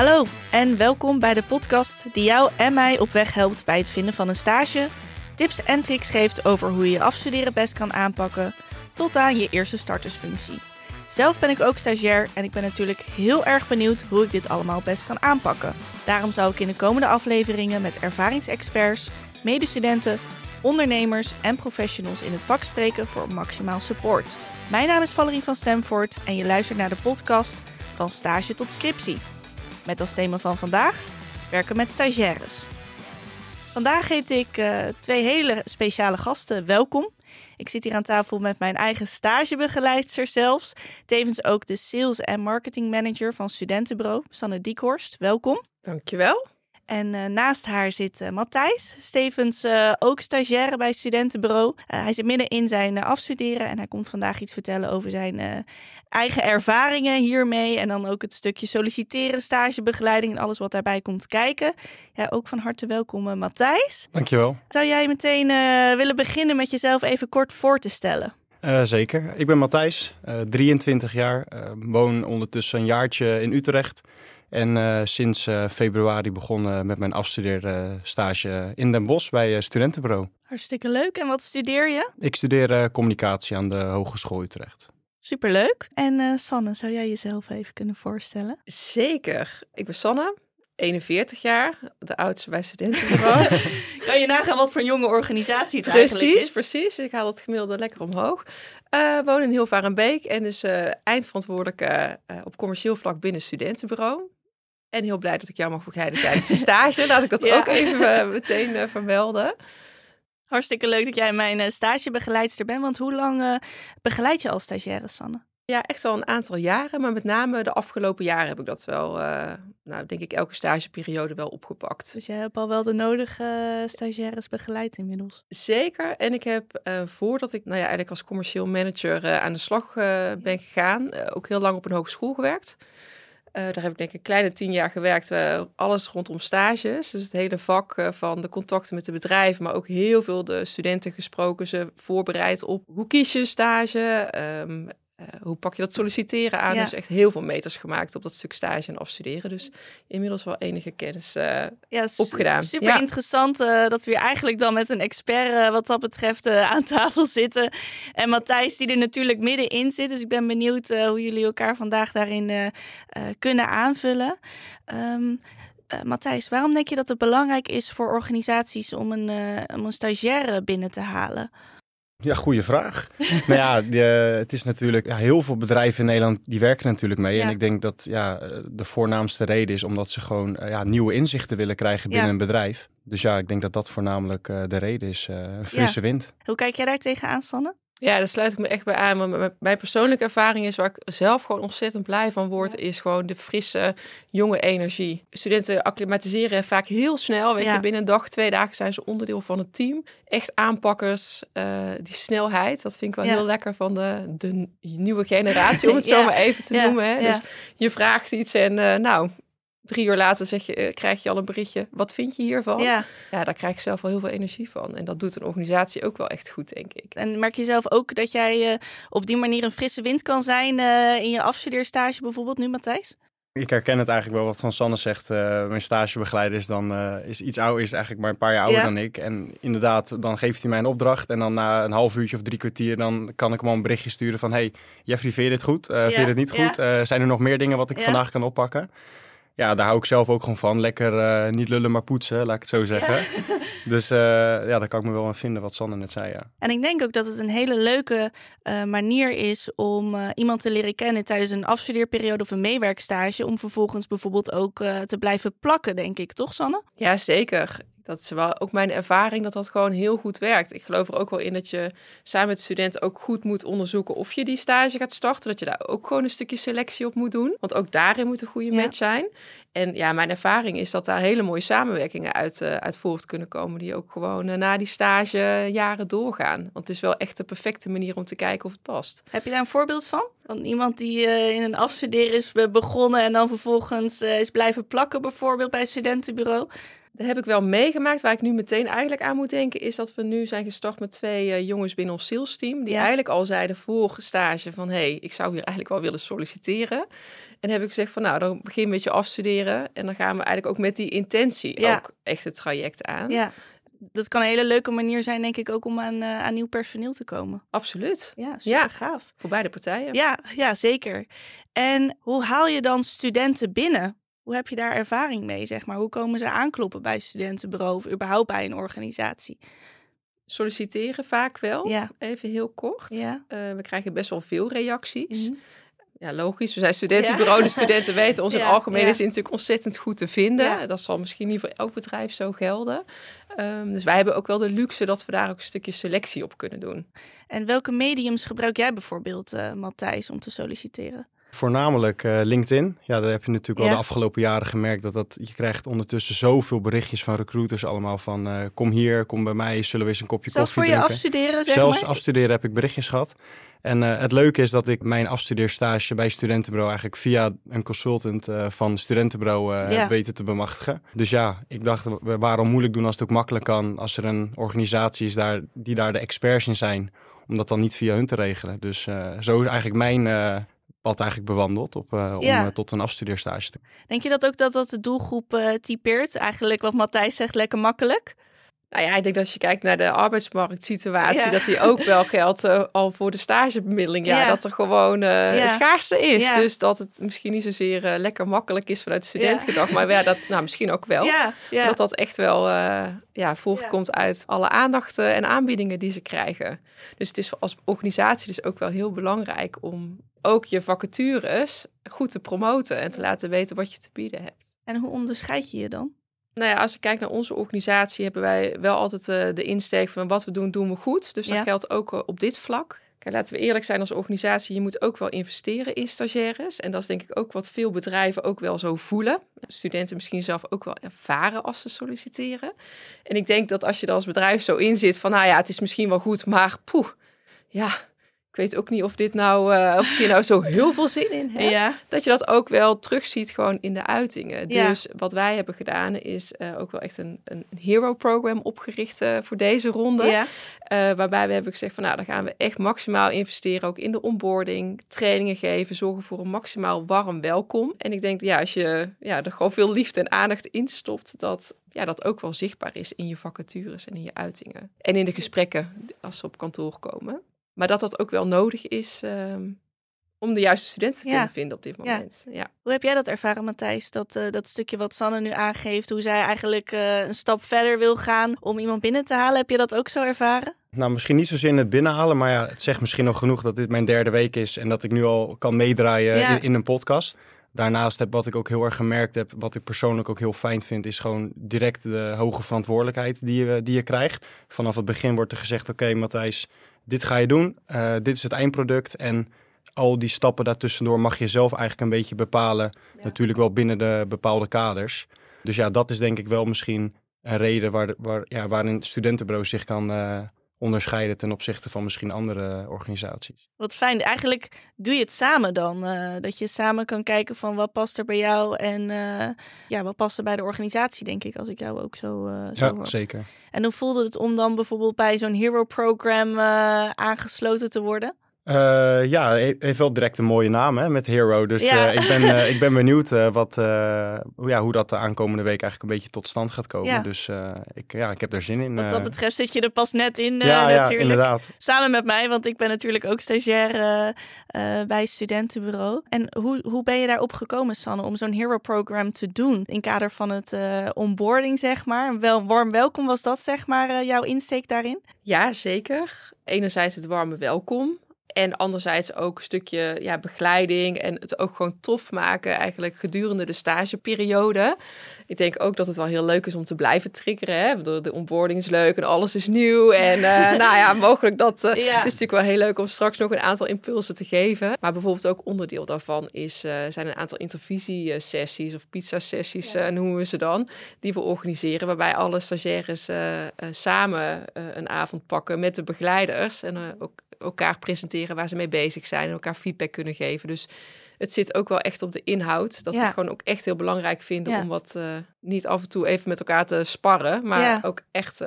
Hallo en welkom bij de podcast die jou en mij op weg helpt bij het vinden van een stage, tips en tricks geeft over hoe je je afstuderen best kan aanpakken, tot aan je eerste startersfunctie. Zelf ben ik ook stagiair en ik ben natuurlijk heel erg benieuwd hoe ik dit allemaal best kan aanpakken. Daarom zal ik in de komende afleveringen met ervaringsexperts, medestudenten, ondernemers en professionals in het vak spreken voor maximaal support. Mijn naam is Valerie van Stemvoort en je luistert naar de podcast van stage tot scriptie. Met als thema van vandaag werken met stagiaires. Vandaag heet ik uh, twee hele speciale gasten welkom. Ik zit hier aan tafel met mijn eigen stagebegeleidster zelfs. Tevens ook de sales en marketing manager van Studentenbureau, Sanne Diekhorst. Welkom. Dankjewel. En uh, naast haar zit uh, Matthijs, Stevens uh, ook stagiaire bij Studentenbureau. hij zit midden in zijn afstuderen en hij komt vandaag iets vertellen over zijn eigen ervaringen hiermee. En dan ook het stukje solliciteren, stagebegeleiding en alles wat daarbij komt kijken. Ja, ook van harte welkom Matthijs. Dankjewel. Zou jij meteen willen beginnen met jezelf even kort voor te stellen? zeker. Ik ben Matthijs, 23 jaar, woon ondertussen een jaartje in Utrecht. En uh, sinds uh, februari begonnen met mijn afstudeerstage in Den Bosch bij uh, Studentenbureau. Hartstikke leuk. En wat studeer je? Ik studeer communicatie aan de Hogeschool Utrecht. Superleuk. En Sanne, zou jij jezelf even kunnen voorstellen? Zeker. Ik ben Sanne, 41 jaar, de oudste bij Studentenbureau. kan je nagaan wat voor een jonge organisatie het precies, eigenlijk is? Precies, Ik haal het gemiddelde lekker omhoog. Uh, woon in Hilvarenbeek en dus uh, eindverantwoordelijke uh, op commercieel vlak binnen Studentenbureau. En heel blij dat ik jou mag begeleiden tijdens de stage. Laat ik dat ja. ook even meteen vermelden. Hartstikke leuk dat jij mijn stagebegeleidster bent. Want hoe lang begeleid je als stagiaire, Sanne? Ja, echt al een aantal jaren. Maar met name de afgelopen jaren heb ik dat wel, uh, nou denk ik, elke stageperiode wel opgepakt. Dus jij hebt al wel de nodige stagiaires begeleid inmiddels? Zeker. En ik heb uh, voordat ik nou ja, eigenlijk als commercieel manager uh, aan de slag ben gegaan, ook heel lang op een hogeschool gewerkt. Uh, daar heb ik denk ik een kleine tien jaar gewerkt. Uh, alles rondom stages. Dus het hele vak uh, van de contacten met de bedrijven. Maar ook heel veel de studenten gesproken. Ze voorbereid op hoe kies je stage. Um, uh, hoe pak je dat solliciteren aan? Ja. Dus echt heel veel meters gemaakt op dat stuk stage en afstuderen. Dus inmiddels wel enige kennis uh, ja, opgedaan. Super ja. interessant uh, dat we hier eigenlijk dan met een expert wat dat betreft aan tafel zitten. En Matthijs die er natuurlijk middenin zit. Dus ik ben benieuwd hoe jullie elkaar vandaag daarin kunnen aanvullen. Um, Matthijs, waarom denk je dat het belangrijk is voor organisaties om een, om een stagiaire binnen te halen? Ja, goede vraag. nou ja, de, het is natuurlijk ja, heel veel bedrijven in Nederland die werken natuurlijk mee. Ja. En ik denk dat ja, de voornaamste reden is omdat ze gewoon ja, nieuwe inzichten willen krijgen binnen een bedrijf. Dus ja, ik denk dat dat voornamelijk uh, de reden is. Uh, frisse wind. Hoe kijk jij daar tegenaan, Sanne? Ja, daar sluit ik me echt bij aan. Maar mijn persoonlijke ervaring is waar ik zelf gewoon ontzettend blij van word, is gewoon de frisse, jonge energie. Studenten acclimatiseren vaak heel snel. Weet ja. je, binnen een dag, twee dagen zijn ze onderdeel van het team. Echt aanpakkers, uh, die snelheid, dat vind ik wel ja. heel lekker van de, de nieuwe generatie, om het zo maar even te noemen. Hè. Dus je vraagt iets en uh, nou, drie uur later zeg je, uh, krijg je al een berichtje. Wat vind je hiervan? Ja. ja, daar krijg ik zelf wel heel veel energie van. En dat doet een organisatie ook wel echt goed, denk ik. En merk je zelf ook dat jij uh, op die manier een frisse wind kan zijn uh, in je afstudeerstage bijvoorbeeld nu, Matthijs? Ik herken het eigenlijk wel wat Van Sanne zegt. mijn stagebegeleider is dan is iets ouder, is eigenlijk maar een paar jaar ouder ja. dan ik. En inderdaad, dan geeft hij mij een opdracht. En dan na een half uurtje of drie kwartier, dan kan ik hem al een berichtje sturen van... Hey, Jeffrey, vind je dit goed? Ja. Vind je dit niet goed? zijn er nog meer dingen wat ik vandaag kan oppakken? Ja, daar hou ik zelf ook gewoon van. Lekker uh, niet lullen, maar poetsen, laat ik het zo zeggen. Ja. Dus uh, ja, daar kan ik me wel aan vinden wat Sanne net zei, ja. En ik denk ook dat het een hele leuke uh, manier is om iemand te leren kennen tijdens een afstudeerperiode of een meewerkstage. Om vervolgens bijvoorbeeld ook te blijven plakken, denk ik. Toch, Sanne? Ja, zeker dat is wel ook mijn ervaring dat dat gewoon heel goed werkt. Ik geloof er ook wel in dat je samen met de student ook goed moet onderzoeken of je die stage gaat starten. Dat je daar ook gewoon een stukje selectie op moet doen. Want ook daarin moet een goede match zijn. En ja, mijn ervaring is dat daar hele mooie samenwerkingen uit, uh, uit voort kunnen komen. Die ook gewoon uh, na die stage jaren doorgaan. Want het is wel echt de perfecte manier om te kijken of het past. Heb je daar een voorbeeld van? Van iemand die uh, in een afstuderen is begonnen en dan vervolgens is blijven plakken bijvoorbeeld bij het studentenbureau? Dat heb ik wel meegemaakt. Waar ik nu meteen eigenlijk aan moet denken, is dat we nu zijn gestart met twee uh, jongens binnen ons sales team. Die eigenlijk al zeiden voor stage van, hé, hey, ik zou hier eigenlijk wel willen solliciteren. En heb ik gezegd van, nou, dan begin met je afstuderen. En dan gaan we eigenlijk ook met die intentie ook echt het traject aan. Ja dat kan een hele leuke manier zijn, denk ik, ook om aan, uh, aan nieuw personeel te komen. Absoluut. Ja, super ja, gaaf. Voor beide partijen. Ja, ja, zeker. En hoe haal je dan studenten binnen? Hoe heb je daar ervaring mee, zeg maar? Hoe komen ze aankloppen bij studentenbureau of überhaupt bij een organisatie? Solliciteren vaak wel, ja. even heel kort. Ja. Uh, we krijgen best wel veel reacties. Mm ja, logisch. We zijn studentenbureau. De studenten weten ons in het algemeen is natuurlijk ontzettend goed te vinden. Dat zal misschien niet voor elk bedrijf zo gelden. Um, dus wij hebben ook wel de luxe dat we daar ook een stukje selectie op kunnen doen. En welke mediums gebruik jij bijvoorbeeld, uh, Matthijs, om te solliciteren? Voornamelijk uh, LinkedIn. Ja, daar heb je natuurlijk al de afgelopen jaren gemerkt dat, dat je krijgt ondertussen zoveel berichtjes van recruiters allemaal van uh, kom hier, kom bij mij, zullen we eens een kopje Zelfs koffie drinken. Zelfs voor je afstuderen, zeg Zelfs maar? afstuderen heb ik berichtjes gehad. En uh, het leuke is dat ik mijn afstudeerstage bij studentenbureau eigenlijk via een consultant van studentenbureau ja. heb weten te bemachtigen. Dus ja, ik dacht waarom moeilijk doen als het ook makkelijk kan als er een organisatie is daar, die daar de experts in zijn om dat dan niet via hun te regelen. Dus zo is eigenlijk mijn pad eigenlijk bewandeld op, uh, om uh, tot een afstudeerstage te Denk je dat ook dat dat de doelgroep uh, typeert? Eigenlijk wat Matthijs zegt, lekker makkelijk? Nou ja, ik denk dat als je kijkt naar de arbeidsmarktsituatie, ja. dat die ook wel geldt uh, al voor de stagebemiddeling. Ja, ja. dat er gewoon uh, ja. schaarste is. Dus dat het misschien niet zozeer uh, lekker makkelijk is vanuit de studentgedacht. Maar ja, dat nou, misschien ook wel. Dat dat echt wel ja, voortkomt uit alle aandacht en aanbiedingen die ze krijgen. Dus het is als organisatie dus ook wel heel belangrijk om ook je vacatures goed te promoten en te laten weten wat je te bieden hebt. En hoe onderscheid je je dan? Nou ja, als ik kijk naar onze organisatie, hebben wij wel altijd uh, de insteek van wat we doen, doen we goed. Dus dat ja. geldt ook uh, op dit vlak. Kijk, laten we eerlijk zijn als organisatie, je moet ook wel investeren in stagiaires. En dat is denk ik ook wat veel bedrijven ook wel zo voelen. Studenten misschien zelf ook wel ervaren als ze solliciteren. En ik denk dat als je er als bedrijf zo in zit van, nou ja, het is misschien wel goed, maar poeh, ja, ik weet ook niet of dit nou, uh, of ik hier nou zo heel veel zin in heb. Ja. Dat je dat ook wel terugziet gewoon in de uitingen. Ja. Dus wat wij hebben gedaan is uh, ook wel echt een, een hero program opgericht uh, voor deze ronde. Ja. waarbij we hebben gezegd van nou, dan gaan we echt maximaal investeren ook in de onboarding, trainingen geven, zorgen voor een maximaal warm welkom. En ik denk ja, als je ja, er gewoon veel liefde en aandacht in stopt, dat ja, dat ook wel zichtbaar is in je vacatures en in je uitingen. En in de gesprekken als ze op kantoor komen. Maar dat dat ook wel nodig is um, om de juiste studenten te ja. kunnen vinden op dit moment. Ja. ja. Hoe heb jij dat ervaren, Matthijs? Dat, uh, dat stukje wat Sanne nu aangeeft, hoe zij eigenlijk uh, een stap verder wil gaan om iemand binnen te halen. Heb je dat ook zo ervaren? Nou, misschien niet zozeer in het binnenhalen, maar ja, het zegt misschien nog genoeg dat dit mijn derde week is en dat ik nu al kan meedraaien ja. in, in, een podcast. Daarnaast heb wat ik ook heel erg gemerkt heb, wat ik persoonlijk ook heel fijn vind, is gewoon direct de hoge verantwoordelijkheid die je, die je krijgt. Vanaf het begin wordt er gezegd, oké okay, Matthijs, dit ga je doen, uh, dit is het eindproduct en al die stappen daartussendoor mag je zelf eigenlijk een beetje bepalen. Ja. Natuurlijk wel binnen de bepaalde kaders. Dus ja, dat is denk ik wel misschien een reden waar, waar, ja, waarin studentenbureau zich kan uh, onderscheiden ten opzichte van misschien andere organisaties. Wat fijn. Eigenlijk doe je het samen dan. Uh, dat je samen kan kijken van wat past er bij jou en uh, ja, wat past er bij de organisatie, denk ik, als ik jou ook zo, uh, zo Ja, hoor. zeker. En hoe voelde het om dan bijvoorbeeld bij zo'n hero program aangesloten te worden? Uh, ja, heeft wel direct een mooie naam hè, met Hero. Dus ja. uh, ik, ben, uh, ik ben benieuwd wat, ja, hoe dat de aankomende week eigenlijk een beetje tot stand gaat komen. Ja. Dus ik, ja, ik heb er zin in. Wat dat betreft zit je er pas net in ja, natuurlijk. Ja, inderdaad. Samen met mij, want ik ben natuurlijk ook stagiair bij studentenbureau. En hoe, hoe ben je daarop gekomen, Sanne, om zo'n Hero-program te doen? In kader van het onboarding, zeg maar. Wel, warm welkom was dat, zeg maar, jouw insteek daarin? Ja, zeker. Enerzijds het warme welkom. En anderzijds ook een stukje ja, begeleiding en het ook gewoon tof maken eigenlijk gedurende de stageperiode. Ik denk ook dat het wel heel leuk is om te blijven triggeren. Hè? De, onboarding is leuk en alles is nieuw. En uh, nou ja, mogelijk dat... Uh, ja. Het is natuurlijk wel heel leuk om straks nog een aantal impulsen te geven. Maar bijvoorbeeld ook onderdeel daarvan is, uh, zijn een aantal intervisiesessies of pizza-sessies, ja. noemen we ze dan. Die we organiseren, waarbij alle stagiaires samen een avond pakken met de begeleiders. En ook elkaar presenteren waar ze mee bezig zijn en elkaar feedback kunnen geven. Dus het zit ook wel echt op de inhoud. Dat we het gewoon ook echt heel belangrijk vinden om wat niet af en toe even met elkaar te sparren, maar ook echt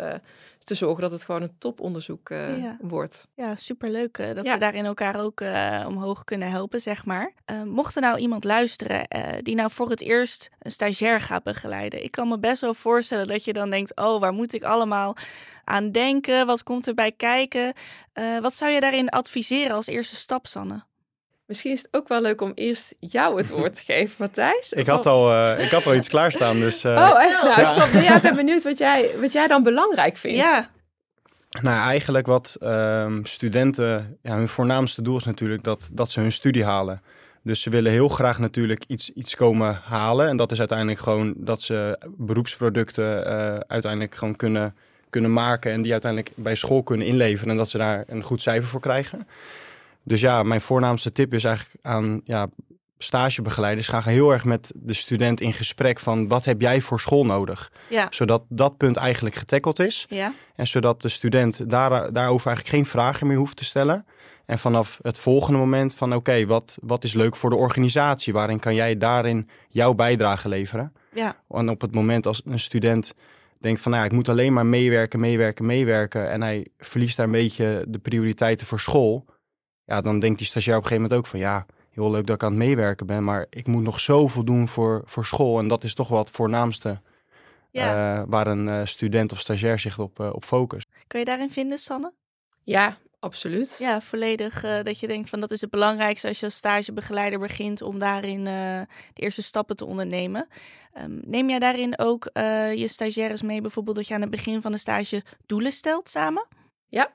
te zorgen dat het gewoon een toponderzoek uh, wordt. Ja, superleuk uh, dat ze daarin elkaar ook uh, omhoog kunnen helpen, zeg maar. mocht er nou iemand luisteren die nou voor het eerst een stagiair gaat begeleiden. Ik kan me best wel voorstellen dat je dan denkt, oh, waar moet ik allemaal aan denken? Wat komt erbij kijken? wat zou je daarin adviseren als eerste stap, Sanne? Misschien is het ook wel leuk om eerst jou het woord te geven, Matthijs. Ik had, al, uh, ik had al iets klaarstaan, dus... Uh, oh, echt? Nou, ja. ik ben benieuwd wat jij, wat jij dan belangrijk vindt. Ja. Nou, eigenlijk wat um, studenten... Ja, hun voornaamste doel is natuurlijk dat, dat ze hun studie halen. Dus ze willen heel graag natuurlijk iets, iets komen halen. En dat is uiteindelijk gewoon dat ze beroepsproducten uh, uiteindelijk gewoon kunnen, kunnen maken... en die uiteindelijk bij school kunnen inleveren... en dat ze daar een goed cijfer voor krijgen. Dus ja, mijn voornaamste tip is eigenlijk aan ja, stagebegeleiders. Ga heel erg met de student in gesprek van wat heb jij voor school nodig? Ja. Zodat dat punt eigenlijk getackeld is. Ja. En zodat de student daar, daarover eigenlijk geen vragen meer hoeft te stellen. En vanaf het volgende moment van oké, wat, wat is leuk voor de organisatie? Waarin kan jij daarin jouw bijdrage leveren? Ja. En op het moment als een student denkt van nou ja, ik moet alleen maar meewerken, meewerken, meewerken. En hij verliest daar een beetje de prioriteiten voor school ja, dan denkt die stagiair op een gegeven moment ook van ja, heel leuk dat ik aan het meewerken ben, maar ik moet nog zoveel doen voor, voor school. En dat is toch wel het voornaamste ja. uh, waar een uh, student of stagiair zich op, uh, op focust. Kun je daarin vinden, Sanne? Ja, absoluut. Ja, volledig dat je denkt van dat is het belangrijkste als je als stagebegeleider begint om daarin de eerste stappen te ondernemen. Um, neem jij daarin ook je stagiaires mee, bijvoorbeeld dat je aan het begin van de stage doelen stelt samen? Ja,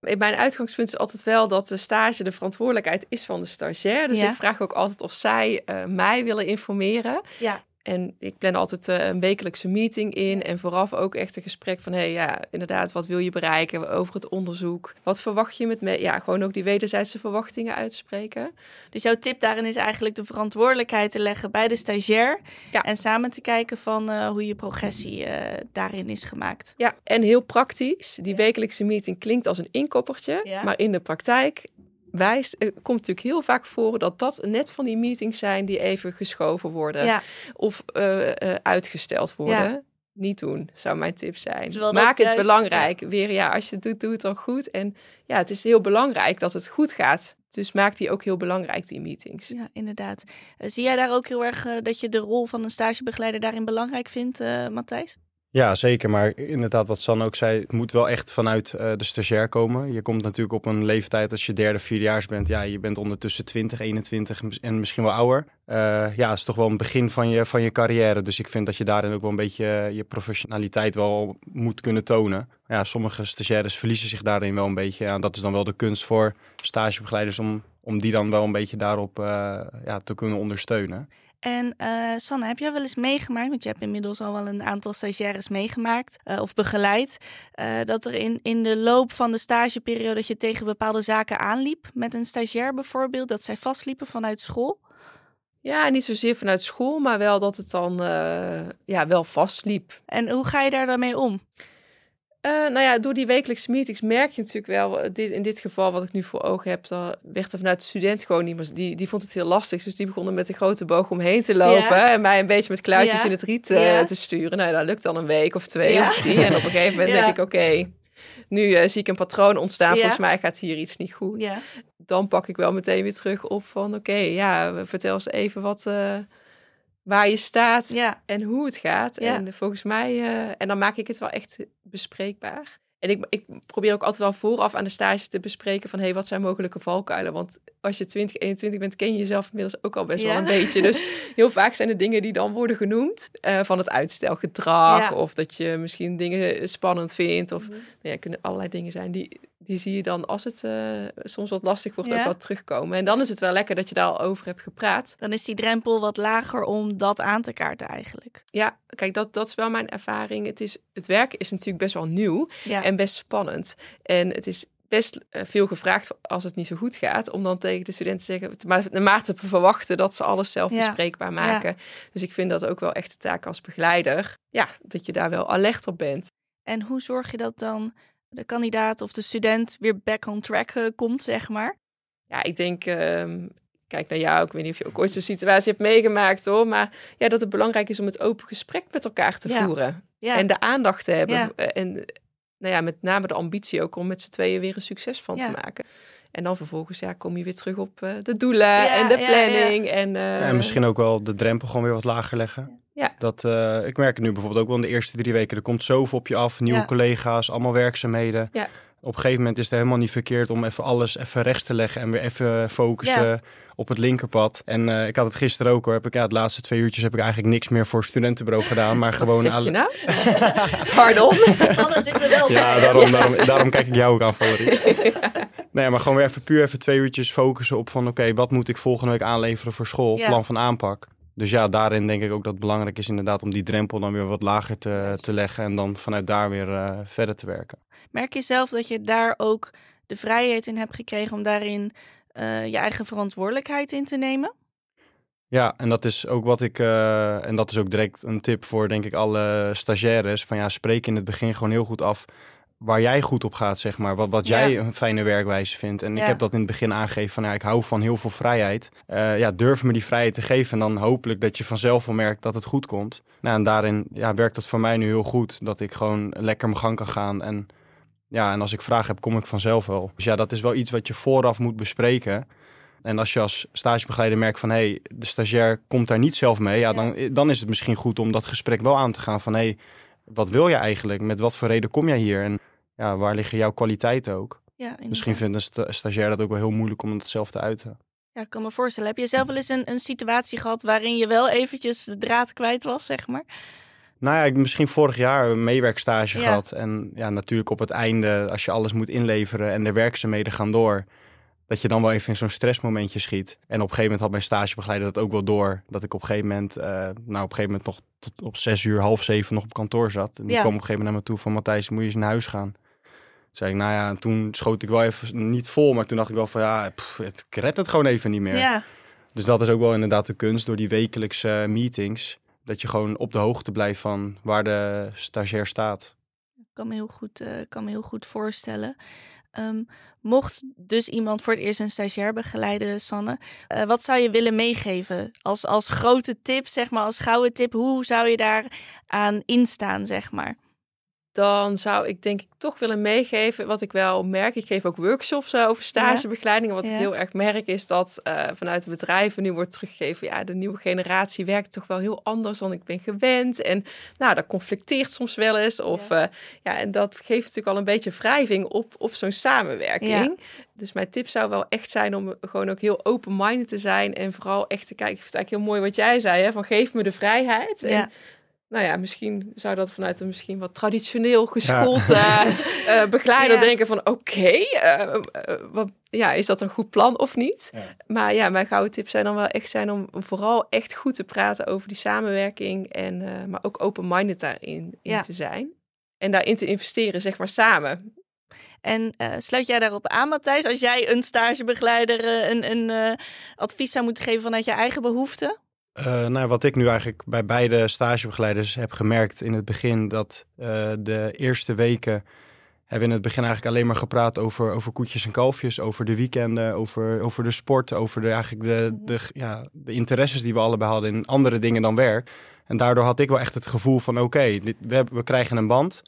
mijn uitgangspunt is altijd wel dat de stage de verantwoordelijkheid is van de stagiair. Dus ik vraag ook altijd of zij uh, mij willen informeren. Ja. En ik plan altijd uh, een wekelijkse meeting in. En vooraf ook echt een gesprek van: hé, hey, ja, inderdaad, wat wil je bereiken over het onderzoek? Wat verwacht je met me? Ja, gewoon ook die wederzijdse verwachtingen uitspreken. Dus jouw tip daarin is eigenlijk de verantwoordelijkheid te leggen bij de stagiair. Ja. En samen te kijken van uh, hoe je progressie uh, daarin is gemaakt. Ja, en heel praktisch. Die wekelijkse meeting klinkt als een inkoppertje. Ja. Maar in de praktijk wijst, het komt natuurlijk heel vaak voor dat dat net van die meetings zijn die even geschoven worden of uh, uh, uitgesteld worden. Ja. Niet doen, zou mijn tip zijn. Maak het belangrijk. Weer ja, als je het doet, doe het dan goed. En ja, het is heel belangrijk dat het goed gaat. Dus maak die ook heel belangrijk, die meetings. Ja, inderdaad. Zie jij daar ook heel erg dat je de rol van een stagebegeleider daarin belangrijk vindt, Matthijs? Ja, zeker. Maar inderdaad, wat San ook zei, het moet wel echt vanuit uh, de stagiair komen. Je komt natuurlijk op een leeftijd als je derde, vierdejaars bent. Ja, je bent ondertussen 20, 21 en misschien wel ouder. Uh, ja, het is toch wel een begin van je, van je carrière. Dus ik vind dat je daarin ook wel een beetje eh, je professionaliteit wel moet kunnen tonen. Ja, sommige stagiaires verliezen zich daarin wel een beetje. Ja, dat is dan wel de kunst voor stagebegeleiders om, om die dan wel een beetje daarop ja, te kunnen ondersteunen. En uh, Sanne, heb jij wel eens meegemaakt, want je hebt inmiddels al wel een aantal stagiaires meegemaakt uh, of begeleid, uh, dat er in, in de loop van de stageperiode dat je tegen bepaalde zaken aanliep, met een stagiair bijvoorbeeld, dat zij vastliepen vanuit school? Ja, niet zozeer vanuit school, maar wel dat het dan ja, wel vastliep. En hoe ga je daar dan mee om? Uh, nou ja, door die wekelijkse meetings merk je natuurlijk wel, eh, dit, in dit geval wat ik nu voor ogen heb, dan werd er vanuit de student gewoon niet die, die vond het heel lastig. Dus die begonnen met een grote boog omheen te lopen en mij een beetje met kluitjes in het riet uh, te sturen. Nou, dat lukt dan een week of twee of drie. En op een gegeven moment denk ik, oké, nu zie ik een patroon ontstaan. Volgens mij gaat hier iets niet goed. Dan pak ik wel meteen weer terug op van, oké, ja, vertel eens even wat waar je staat ja. en hoe het gaat. Ja. En volgens mij, uh, en dan maak ik het wel echt bespreekbaar. En ik, ik probeer ook altijd wel vooraf aan de stage te bespreken van... hé, hey, wat zijn mogelijke valkuilen? Want als je 20, 21 bent, ken je jezelf inmiddels ook al best wel een beetje. Dus heel vaak zijn er dingen die dan worden genoemd... Uh, van het uitstelgedrag of dat je misschien dingen spannend vindt. Of mm -hmm. nou ja, kunnen allerlei dingen zijn die, die zie je dan als het uh, soms wat lastig wordt ook wat terugkomen. En dan is het wel lekker dat je daar al over hebt gepraat. Dan is die drempel wat lager om dat aan te kaarten eigenlijk. Ja, kijk, dat, dat is wel mijn ervaring. Het, is, het werk is natuurlijk best wel nieuw en best spannend. En het is best uh, veel gevraagd als het niet zo goed gaat, om dan tegen de studenten te zeggen, maar, maar te verwachten dat ze alles zelf bespreekbaar maken. Ja. Dus ik vind dat ook wel echt de taak als begeleider, ja, dat je daar wel alert op bent. En hoe zorg je dat dan de kandidaat of de student weer back on track uh, komt, zeg maar? Ja, ik denk, uh, kijk naar jou. Ik weet niet of je ook ooit zo'n situatie hebt meegemaakt hoor. Maar ja, dat het belangrijk is om het open gesprek met elkaar te voeren. Ja. En de aandacht te hebben. En nou ja, met name de ambitie ook om met z'n tweeën weer een succes van te maken. En dan vervolgens ja, kom je weer terug op uh, de doelen en de planning. En, uh, en misschien ook wel de drempel gewoon weer wat lager leggen. Ja. Dat, uh, ik merk het nu bijvoorbeeld ook wel in de eerste drie weken. Er komt zoveel op je af, nieuwe collega's, allemaal werkzaamheden. Ja op een gegeven moment is het helemaal niet verkeerd om even alles even rechts te leggen en weer even focussen op het linkerpad. En uh, ik had het gisteren ook hoor. Heb ik ja, de laatste twee uurtjes heb ik eigenlijk niks meer voor studentenbureau gedaan, maar gewoon. Wat zeg je nou? Pardon. wel ja, daarom, daarom, daarom, kijk ik jou ook aan, Valerie. nee, maar gewoon weer even puur even twee uurtjes focussen op van oké, wat moet ik volgende week aanleveren voor school? Plan van aanpak. Dus ja, daarin denk ik ook dat het belangrijk is inderdaad om die drempel dan weer wat lager te, te leggen en dan vanuit daar weer uh, verder te werken. Merk je zelf dat je daar ook de vrijheid in hebt gekregen om daarin uh, je eigen verantwoordelijkheid in te nemen? Ja, en dat is ook wat ik, uh, en dat is ook direct een tip voor denk ik alle stagiaires. Van ja, spreek in het begin gewoon heel goed af waar jij goed op gaat, zeg maar. Wat, wat jij een fijne werkwijze vindt. En ik heb dat in het begin aangegeven van ja, ik hou van heel veel vrijheid. Uh, ja, durf me die vrijheid te geven. En dan hopelijk dat je vanzelf wel merkt dat het goed komt. Nou, en daarin ja, werkt dat voor mij nu heel goed. Dat ik gewoon lekker mijn gang kan gaan. En ja, en als ik vragen heb, kom ik vanzelf wel. Dus ja, dat is wel iets wat je vooraf moet bespreken. En als je als stagebegeleider merkt van hé, hey, de stagiair komt daar niet zelf mee, ja, Dan, dan is het misschien goed om dat gesprek wel aan te gaan van hé, hey, wat wil je eigenlijk? Met wat voor reden kom jij hier? En ja, waar liggen jouw kwaliteiten ook? Ja, misschien vindt een stagiair dat ook wel heel moeilijk om het zelf te uiten. Ja, ik kan me voorstellen. Heb je zelf wel eens een, een situatie gehad waarin je wel eventjes de draad kwijt was, zeg maar? Nou ja, ik heb misschien vorig jaar een meewerkstage gehad. En ja, natuurlijk op het einde, als je alles moet inleveren en de werkzaamheden gaan door, dat je dan wel even in zo'n stressmomentje schiet. En op een gegeven moment had mijn stagebegeleider dat ook wel door. Dat ik op een gegeven moment, uh, nou op een gegeven moment nog tot op zes uur, half zeven nog op kantoor zat. En die kwam op een gegeven moment naar me toe van Matthijs, moet je eens naar huis gaan. Zei ik, nou ja, en toen schoot ik wel even niet vol, maar toen dacht ik wel van ja, pff, het redt het gewoon even niet meer. Ja. Dus dat is ook wel inderdaad de kunst door die wekelijkse meetings dat je gewoon op de hoogte blijft van waar de stagiair staat. Ik kan me heel goed, uh, kan me heel goed voorstellen. Um, mocht dus iemand voor het eerst een stagiair begeleiden, Sanne, uh, wat zou je willen meegeven als, als grote tip, zeg maar, als gouden tip? Hoe zou je daar aan instaan, zeg maar? Dan zou ik denk ik toch willen meegeven wat ik wel merk. Ik geef ook workshops uh, over stagebegeleiding. wat ik heel erg merk is dat uh, vanuit de bedrijven nu wordt teruggegeven... ja, de nieuwe generatie werkt toch wel heel anders dan ik ben gewend. En nou, dat conflicteert soms wel eens. Of, ja. Uh, ja en dat geeft natuurlijk al een beetje wrijving op, op zo'n samenwerking. Dus mijn tip zou wel echt zijn om gewoon ook heel open-minded te zijn. En vooral echt te kijken. Ik vind het eigenlijk heel mooi wat jij zei. Hè, van geef me de vrijheid. En nou ja, misschien zou dat vanuit een misschien wat traditioneel geschoold ja. uh, uh, begeleider denken van oké, okay, uh, eh, ja, is dat een goed plan of niet? Ja. Maar ja, mijn gouden tips zijn dan wel echt zijn om vooral echt goed te praten over die samenwerking en maar ook open-minded daarin in te zijn. En daarin te investeren, zeg maar samen. En sluit jij daarop aan, Matthijs, als jij een stagebegeleider een, een advies zou moeten geven vanuit je eigen behoeften? Uh, nou, wat ik nu eigenlijk bij beide stagebegeleiders heb gemerkt in het begin, dat uh, de eerste weken hebben we in het begin eigenlijk alleen maar gepraat over, over koetjes en kalfjes, over de weekenden, over, over de sport, over de, eigenlijk de, de, ja, de interesses die we allebei hadden in andere dingen dan werk. En daardoor had ik wel echt het gevoel van oké, we, we krijgen een band.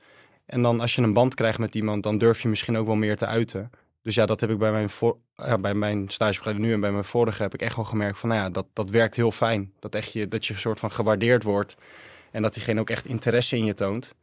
En dan als je een band krijgt met iemand, dan durf je misschien ook wel meer te uiten. Dus ja, dat heb ik bij mijn, voor, ja, bij mijn stagebegeleider nu en bij mijn vorige heb ik echt wel gemerkt van, nou ja, dat, dat werkt heel fijn. Dat, echt je, dat je een soort van gewaardeerd wordt en dat diegene ook echt interesse in je toont.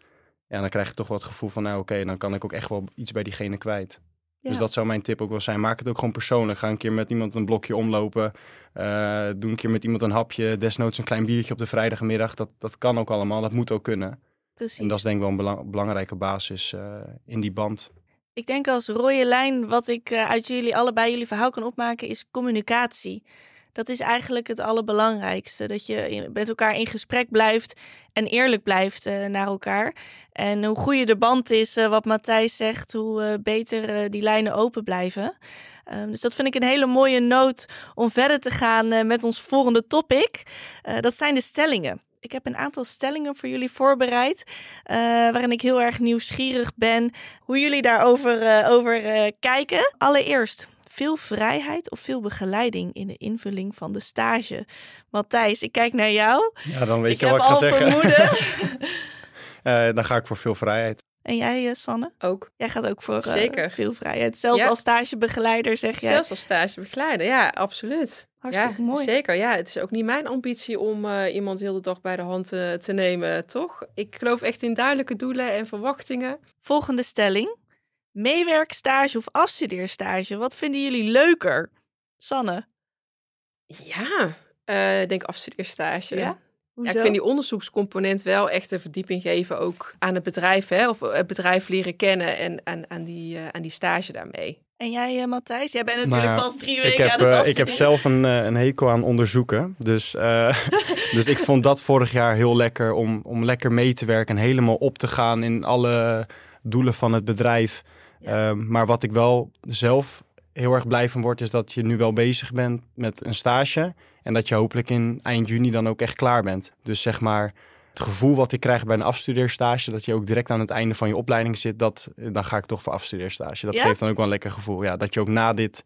Ja, dan krijg je toch wel het gevoel van, nou oké, dan kan ik ook echt wel iets bij diegene kwijt. Dus dat zou mijn tip ook wel zijn. Maak het ook gewoon persoonlijk. Ga een keer met iemand een blokje omlopen. Uh, doe een keer met iemand een hapje. Desnoods een klein biertje op de vrijdagmiddag. Dat, dat kan ook allemaal. Dat moet ook kunnen. Precies. En dat is denk ik wel een belangrijke basis uh, in die band. Ik denk als rode lijn wat ik uh, uit jullie allebei jullie verhaal kan opmaken is communicatie. Dat is eigenlijk het allerbelangrijkste. Dat je met elkaar in gesprek blijft en eerlijk blijft uh, naar elkaar. En hoe goede de band is, uh, wat Matthijs zegt, hoe beter die lijnen open blijven. Um, dus dat vind ik een hele mooie noot om verder te gaan met ons volgende topic. dat zijn de stellingen. Ik heb een aantal stellingen voor jullie voorbereid, uh, waarin ik heel erg nieuwsgierig ben hoe jullie daarover uh, over, uh, kijken. Allereerst, veel vrijheid of veel begeleiding in de invulling van de stage? Matthijs, ik kijk naar jou. Ja, dan weet je wat ik ga zeggen. uh, dan ga ik voor veel vrijheid. En jij, Sanne? Ook. Jij gaat ook voor Zeker. veel vrijheid. Zelfs als stagebegeleider, zeg jij? Zelfs als stagebegeleider, ja, absoluut. Hartstikke ja, mooi. Zeker, ja. Het is ook niet mijn ambitie om uh, iemand heel de dag bij de hand uh, te nemen, toch? Ik geloof echt in duidelijke doelen en verwachtingen. Volgende stelling. Meewerkstage of afstudeerstage? Wat vinden jullie leuker? Sanne? Ja, uh, ik denk afstudeerstage. Ja? Ja, ik vind die onderzoekscomponent wel echt een verdieping geven ook aan het bedrijf. Hè? Of het bedrijf leren kennen en aan, aan, die, aan die stage daarmee. En jij, uh, Matthijs? Jij bent natuurlijk nou, pas drie weken ik heb, aan het uh, Ik heb zelf een, uh, een hekel aan onderzoeken. Dus, dus ik vond dat vorig jaar heel lekker om, om lekker mee te werken en helemaal op te gaan in alle doelen van het bedrijf. Ja. Ehm, maar wat ik wel zelf heel erg blij van word, is dat je nu wel bezig bent met een stage. En dat je hopelijk in eind juni dan ook echt klaar bent. Dus zeg maar, het gevoel wat ik krijg bij een afstudeerstage, dat je ook direct aan het einde van je opleiding zit, dat, dan ga ik toch voor afstudeerstage. Dat geeft dan ook wel een lekker gevoel. Ja, dat je ook na dit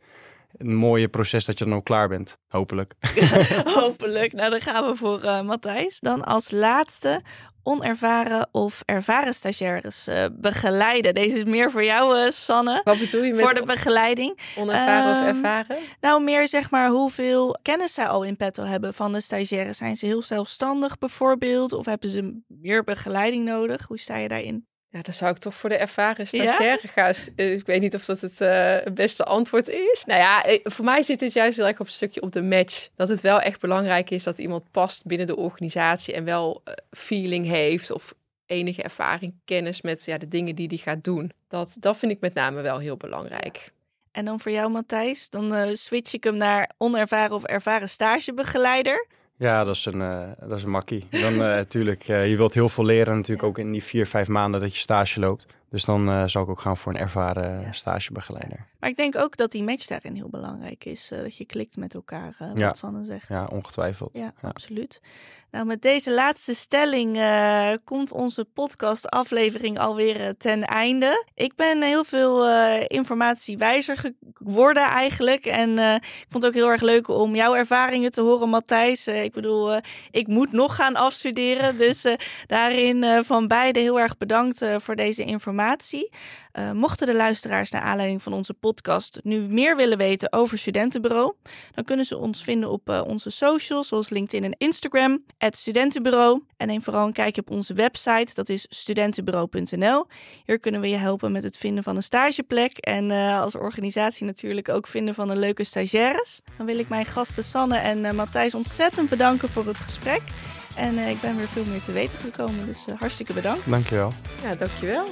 een mooie proces dat je dan ook klaar bent. Hopelijk. Hopelijk. Nou, dan gaan we voor uh, Matthijs. Dan als laatste onervaren of ervaren stagiaires uh, begeleiden. Deze is meer voor jou, uh, Sanne. Wat bedoel je met voor de begeleiding? Onervaren um, of ervaren? Nou, meer zeg maar hoeveel kennis zij al in petto hebben van de stagiaires. Zijn ze heel zelfstandig bijvoorbeeld? Of hebben ze meer begeleiding nodig? Hoe sta je daarin? Ja, dan zou ik toch voor de ervaren stagiaire gaan. Eh, ik weet niet of dat het uh, beste antwoord is. Nou ja, eh, voor mij zit het juist heel erg op een stukje op de match. Dat het wel echt belangrijk is dat iemand past binnen de organisatie en wel feeling heeft of enige ervaring, kennis met ja, de dingen die hij gaat doen. Dat, dat vind ik met name wel heel belangrijk. En dan voor jou, Matthijs, dan uh, switch ik hem naar onervaren of ervaren stagebegeleider. Ja, dat is een, uh, dat is een makkie. Dan natuurlijk, uh, je wilt heel veel leren natuurlijk ook in die vier, vijf maanden dat je stage loopt. Dus dan zal ik ook gaan voor een ervaren stagebegeleider. Maar ik denk ook dat die match daarin heel belangrijk is. dat je klikt met elkaar, wat ja. Sanne zegt. Ja, ongetwijfeld. Ja, ja, absoluut. Nou, met deze laatste stelling uh, komt onze podcastaflevering alweer ten einde. Ik ben heel veel uh, informatie wijzer geworden eigenlijk. En uh, ik vond het ook heel erg leuk om jouw ervaringen te horen, Matthijs. ik bedoel, ik moet nog gaan afstuderen. Dus daarin van beide heel erg bedankt voor deze informatie. mochten de luisteraars naar aanleiding van onze podcast nu meer willen weten over Studentenbureau, dan kunnen ze ons vinden op onze socials, zoals LinkedIn en Instagram het Studentenbureau. En neem vooral een kijkje op onze website, dat is studentenbureau.nl. Hier kunnen we je helpen met het vinden van een stageplek en uh, als organisatie natuurlijk ook vinden van een leuke stagiaires. Dan wil ik mijn gasten Sanne en uh, Matthijs ontzettend bedanken voor het gesprek. En uh, ik ben weer veel meer te weten gekomen, dus hartstikke bedankt. Dankjewel. Ja, dankjewel.